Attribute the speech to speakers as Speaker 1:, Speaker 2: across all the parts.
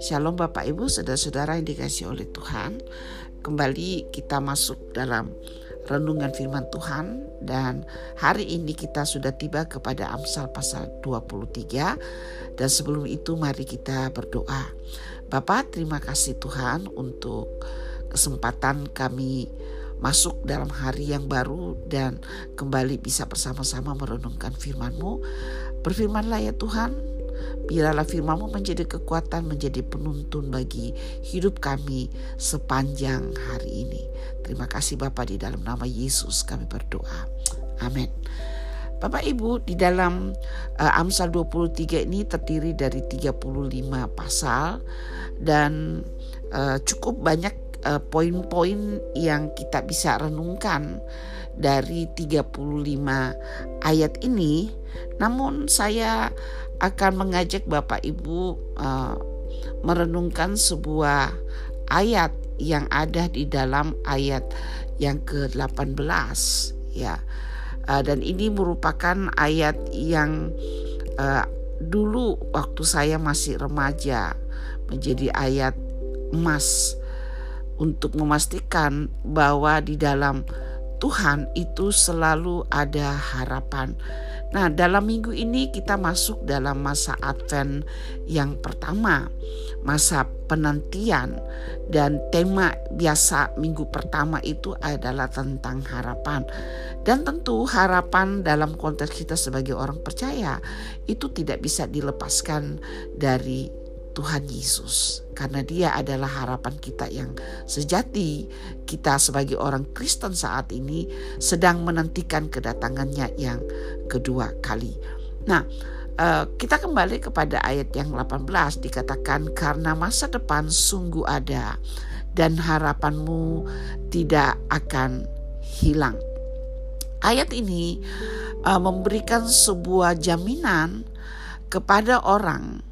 Speaker 1: Shalom Bapak Ibu, saudara-saudara yang dikasih oleh Tuhan. Kembali kita masuk dalam renungan firman Tuhan dan hari ini kita sudah tiba kepada Amsal pasal 23 dan sebelum itu mari kita berdoa. Bapak, terima kasih Tuhan untuk kesempatan kami masuk dalam hari yang baru dan kembali bisa bersama-sama merenungkan firman-Mu. Berfirmanlah ya Tuhan, Biarlah firmanmu menjadi kekuatan, menjadi penuntun bagi hidup kami sepanjang hari ini. Terima kasih Bapak di dalam nama Yesus kami berdoa. Amin. Bapak Ibu di dalam uh, Amsal 23 ini terdiri dari 35 pasal dan uh, cukup banyak uh, poin-poin yang kita bisa renungkan dari 35 ayat ini. Namun saya akan mengajak Bapak Ibu uh, merenungkan sebuah ayat yang ada di dalam ayat yang ke-18 ya. Uh, dan ini merupakan ayat yang uh, dulu waktu saya masih remaja menjadi ayat emas untuk memastikan bahwa di dalam Tuhan itu selalu ada harapan Nah, dalam minggu ini kita masuk dalam masa Advent yang pertama, masa penantian dan tema biasa minggu pertama itu adalah tentang harapan. Dan tentu harapan dalam konteks kita sebagai orang percaya itu tidak bisa dilepaskan dari Tuhan Yesus karena dia adalah harapan kita yang sejati kita sebagai orang Kristen saat ini sedang menantikan kedatangannya yang kedua kali. Nah, eh, kita kembali kepada ayat yang 18 dikatakan karena masa depan sungguh ada dan harapanmu tidak akan hilang. Ayat ini uh, memberikan sebuah jaminan kepada orang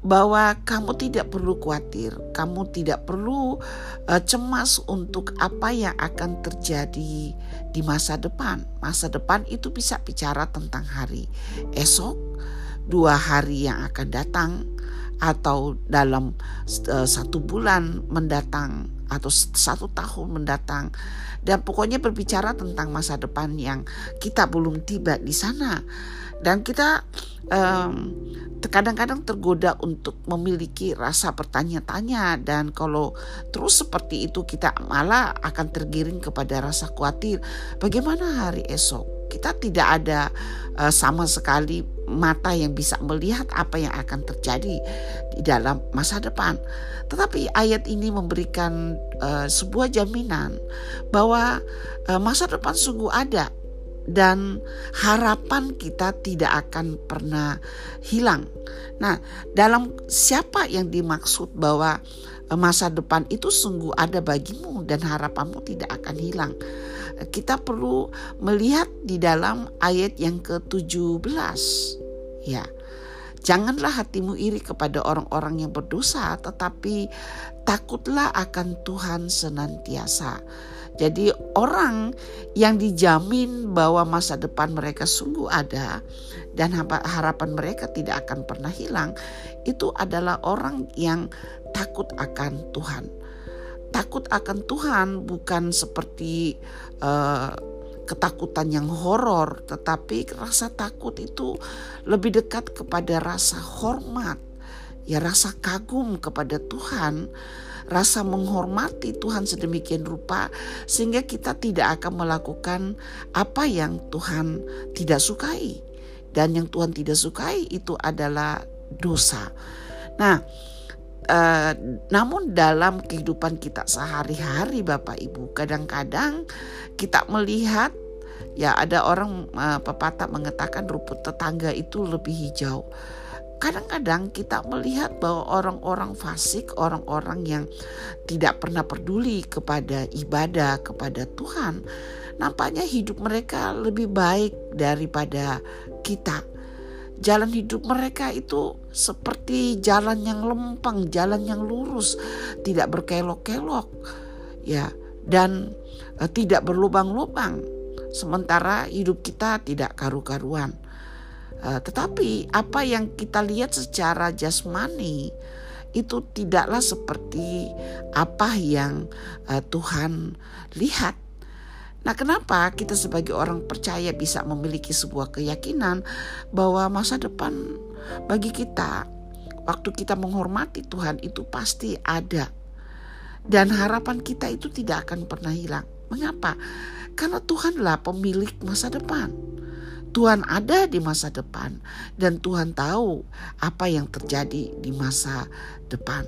Speaker 1: bahwa kamu tidak perlu khawatir, kamu tidak perlu uh, cemas untuk apa yang akan terjadi di masa depan. Masa depan itu bisa bicara tentang hari esok, dua hari yang akan datang, atau dalam uh, satu bulan mendatang atau satu tahun mendatang. Dan pokoknya berbicara tentang masa depan yang kita belum tiba di sana. Dan kita um, kadang-kadang tergoda untuk memiliki rasa bertanya-tanya. Dan kalau terus seperti itu kita malah akan tergiring kepada rasa khawatir. Bagaimana hari esok? Kita tidak ada uh, sama sekali mata yang bisa melihat apa yang akan terjadi di dalam masa depan tetapi ayat ini memberikan uh, sebuah jaminan bahwa uh, masa depan sungguh ada dan harapan kita tidak akan pernah hilang. Nah, dalam siapa yang dimaksud bahwa eh, masa depan itu sungguh ada bagimu dan harapanmu tidak akan hilang. Kita perlu melihat di dalam ayat yang ke-17. Ya. Janganlah hatimu iri kepada orang-orang yang berdosa, tetapi takutlah akan Tuhan senantiasa. Jadi orang yang dijamin bahwa masa depan mereka sungguh ada dan harapan mereka tidak akan pernah hilang itu adalah orang yang takut akan Tuhan. Takut akan Tuhan bukan seperti uh, ketakutan yang horor, tetapi rasa takut itu lebih dekat kepada rasa hormat, ya rasa kagum kepada Tuhan rasa menghormati Tuhan sedemikian rupa sehingga kita tidak akan melakukan apa yang Tuhan tidak sukai. Dan yang Tuhan tidak sukai itu adalah dosa. Nah, Uh, namun dalam kehidupan kita sehari-hari Bapak Ibu kadang-kadang kita melihat ya ada orang uh, pepatah mengatakan rumput tetangga itu lebih hijau kadang-kadang kita melihat bahwa orang-orang fasik, orang-orang yang tidak pernah peduli kepada ibadah, kepada Tuhan, nampaknya hidup mereka lebih baik daripada kita. Jalan hidup mereka itu seperti jalan yang lempeng, jalan yang lurus, tidak berkelok-kelok, ya, dan uh, tidak berlubang-lubang. Sementara hidup kita tidak karu-karuan Uh, tetapi apa yang kita lihat secara jasmani itu tidaklah seperti apa yang uh, Tuhan lihat. Nah, kenapa kita sebagai orang percaya bisa memiliki sebuah keyakinan bahwa masa depan bagi kita waktu kita menghormati Tuhan itu pasti ada. Dan harapan kita itu tidak akan pernah hilang. Mengapa? Karena Tuhanlah pemilik masa depan. Tuhan ada di masa depan dan Tuhan tahu apa yang terjadi di masa depan.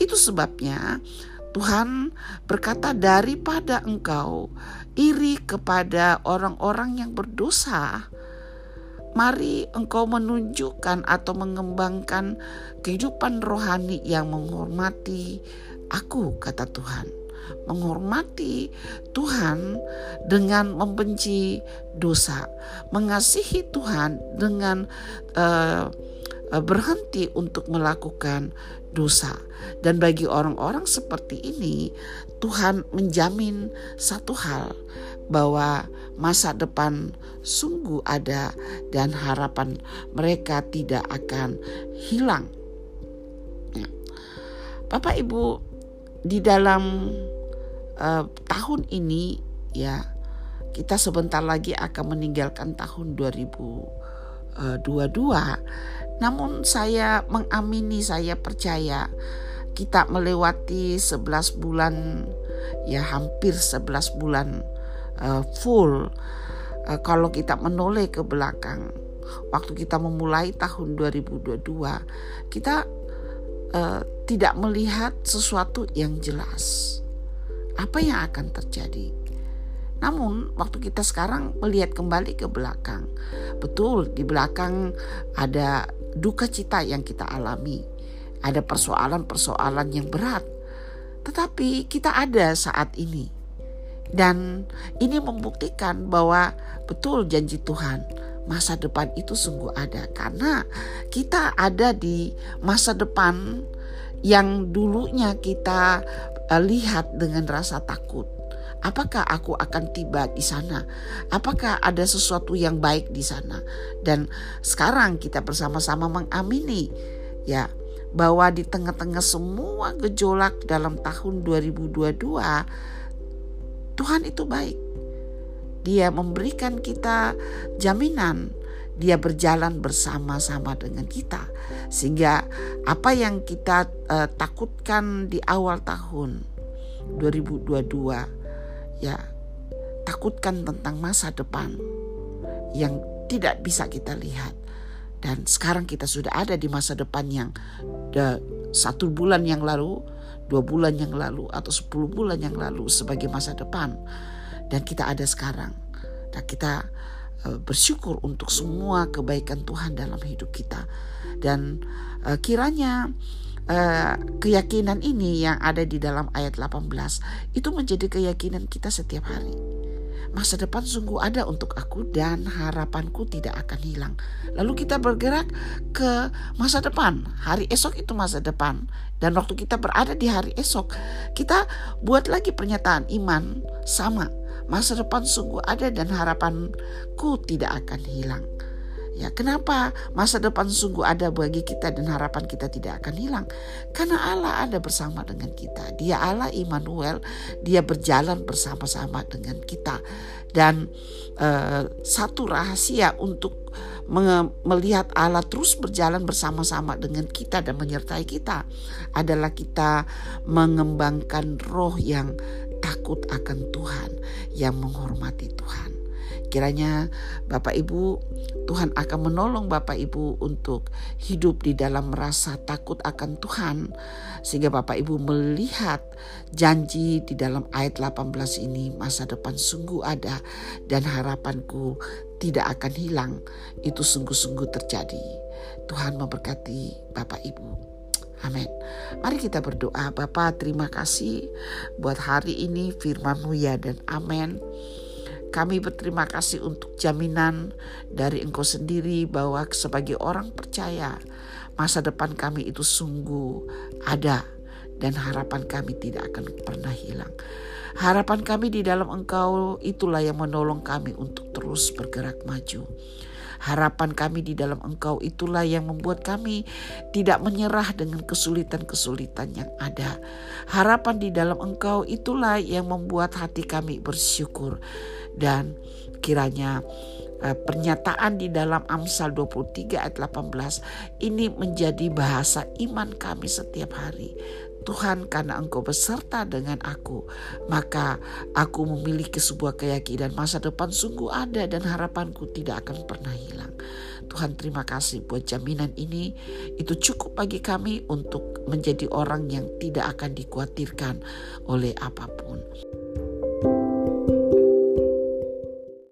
Speaker 1: Itu sebabnya Tuhan berkata daripada engkau iri kepada orang-orang yang berdosa, mari engkau menunjukkan atau mengembangkan kehidupan rohani yang menghormati aku, kata Tuhan menghormati Tuhan dengan membenci dosa, mengasihi Tuhan dengan uh, berhenti untuk melakukan dosa. Dan bagi orang-orang seperti ini, Tuhan menjamin satu hal bahwa masa depan sungguh ada dan harapan mereka tidak akan hilang. Bapak Ibu, di dalam uh, tahun ini ya kita sebentar lagi akan meninggalkan tahun 2022. Eh, Namun saya mengamini, saya percaya kita melewati 11 bulan ya hampir 11 bulan uh, full uh, kalau kita menoleh ke belakang waktu kita memulai tahun 2022 kita uh, tidak melihat sesuatu yang jelas apa yang akan terjadi. Namun, waktu kita sekarang melihat kembali ke belakang, betul di belakang ada duka cita yang kita alami, ada persoalan-persoalan yang berat, tetapi kita ada saat ini, dan ini membuktikan bahwa betul janji Tuhan. Masa depan itu sungguh ada, karena kita ada di masa depan yang dulunya kita Eh, lihat dengan rasa takut. Apakah aku akan tiba di sana? Apakah ada sesuatu yang baik di sana? Dan sekarang kita bersama-sama mengamini ya bahwa di tengah-tengah semua gejolak dalam tahun 2022 Tuhan itu baik. Dia memberikan kita jaminan. Dia berjalan bersama-sama dengan kita. Sehingga apa yang kita uh, takutkan di awal tahun 2022 ya takutkan tentang masa depan yang tidak bisa kita lihat. Dan sekarang kita sudah ada di masa depan yang satu bulan yang lalu dua bulan yang lalu atau sepuluh bulan yang lalu sebagai masa depan dan kita ada sekarang dan kita Eh, bersyukur untuk semua kebaikan Tuhan dalam hidup kita dan uh, kiranya uh, keyakinan ini yang ada di dalam ayat 18 itu menjadi keyakinan kita setiap hari. Masa depan sungguh ada untuk aku dan harapanku tidak akan hilang. Lalu kita bergerak ke masa depan. Hari esok itu masa depan. Dan waktu kita berada di hari esok, kita buat lagi pernyataan iman sama Masa depan sungguh ada dan harapanku tidak akan hilang. Ya, kenapa masa depan sungguh ada bagi kita dan harapan kita tidak akan hilang? Karena Allah ada bersama dengan kita. Dia Allah Immanuel, Dia berjalan bersama-sama dengan kita. Dan uh, satu rahasia untuk melihat Allah terus berjalan bersama-sama dengan kita dan menyertai kita adalah kita mengembangkan roh yang takut akan Tuhan, yang menghormati Tuhan. Kiranya Bapak Ibu, Tuhan akan menolong Bapak Ibu untuk hidup di dalam rasa takut akan Tuhan. Sehingga Bapak Ibu melihat janji di dalam ayat 18 ini masa depan sungguh ada dan harapanku tidak akan hilang. Itu sungguh-sungguh terjadi. Tuhan memberkati Bapak Ibu. Amin. Mari kita berdoa. Bapa terima kasih buat hari ini firman-Mu ya dan amin. Kami berterima kasih untuk jaminan dari Engkau sendiri bahwa sebagai orang percaya masa depan kami itu sungguh ada dan harapan kami tidak akan pernah hilang. Harapan kami di dalam Engkau itulah yang menolong kami untuk terus bergerak maju. Harapan kami di dalam Engkau itulah yang membuat kami tidak menyerah dengan kesulitan-kesulitan yang ada. Harapan di dalam Engkau itulah yang membuat hati kami bersyukur dan kiranya Eh, pernyataan di dalam Amsal 23 ayat 18 ini menjadi bahasa iman kami setiap hari. Tuhan karena engkau beserta dengan aku maka aku memiliki sebuah keyakinan masa depan sungguh ada dan harapanku tidak akan pernah hilang. Tuhan terima kasih buat jaminan ini itu cukup bagi kami untuk menjadi orang yang tidak akan dikhawatirkan oleh apa pun.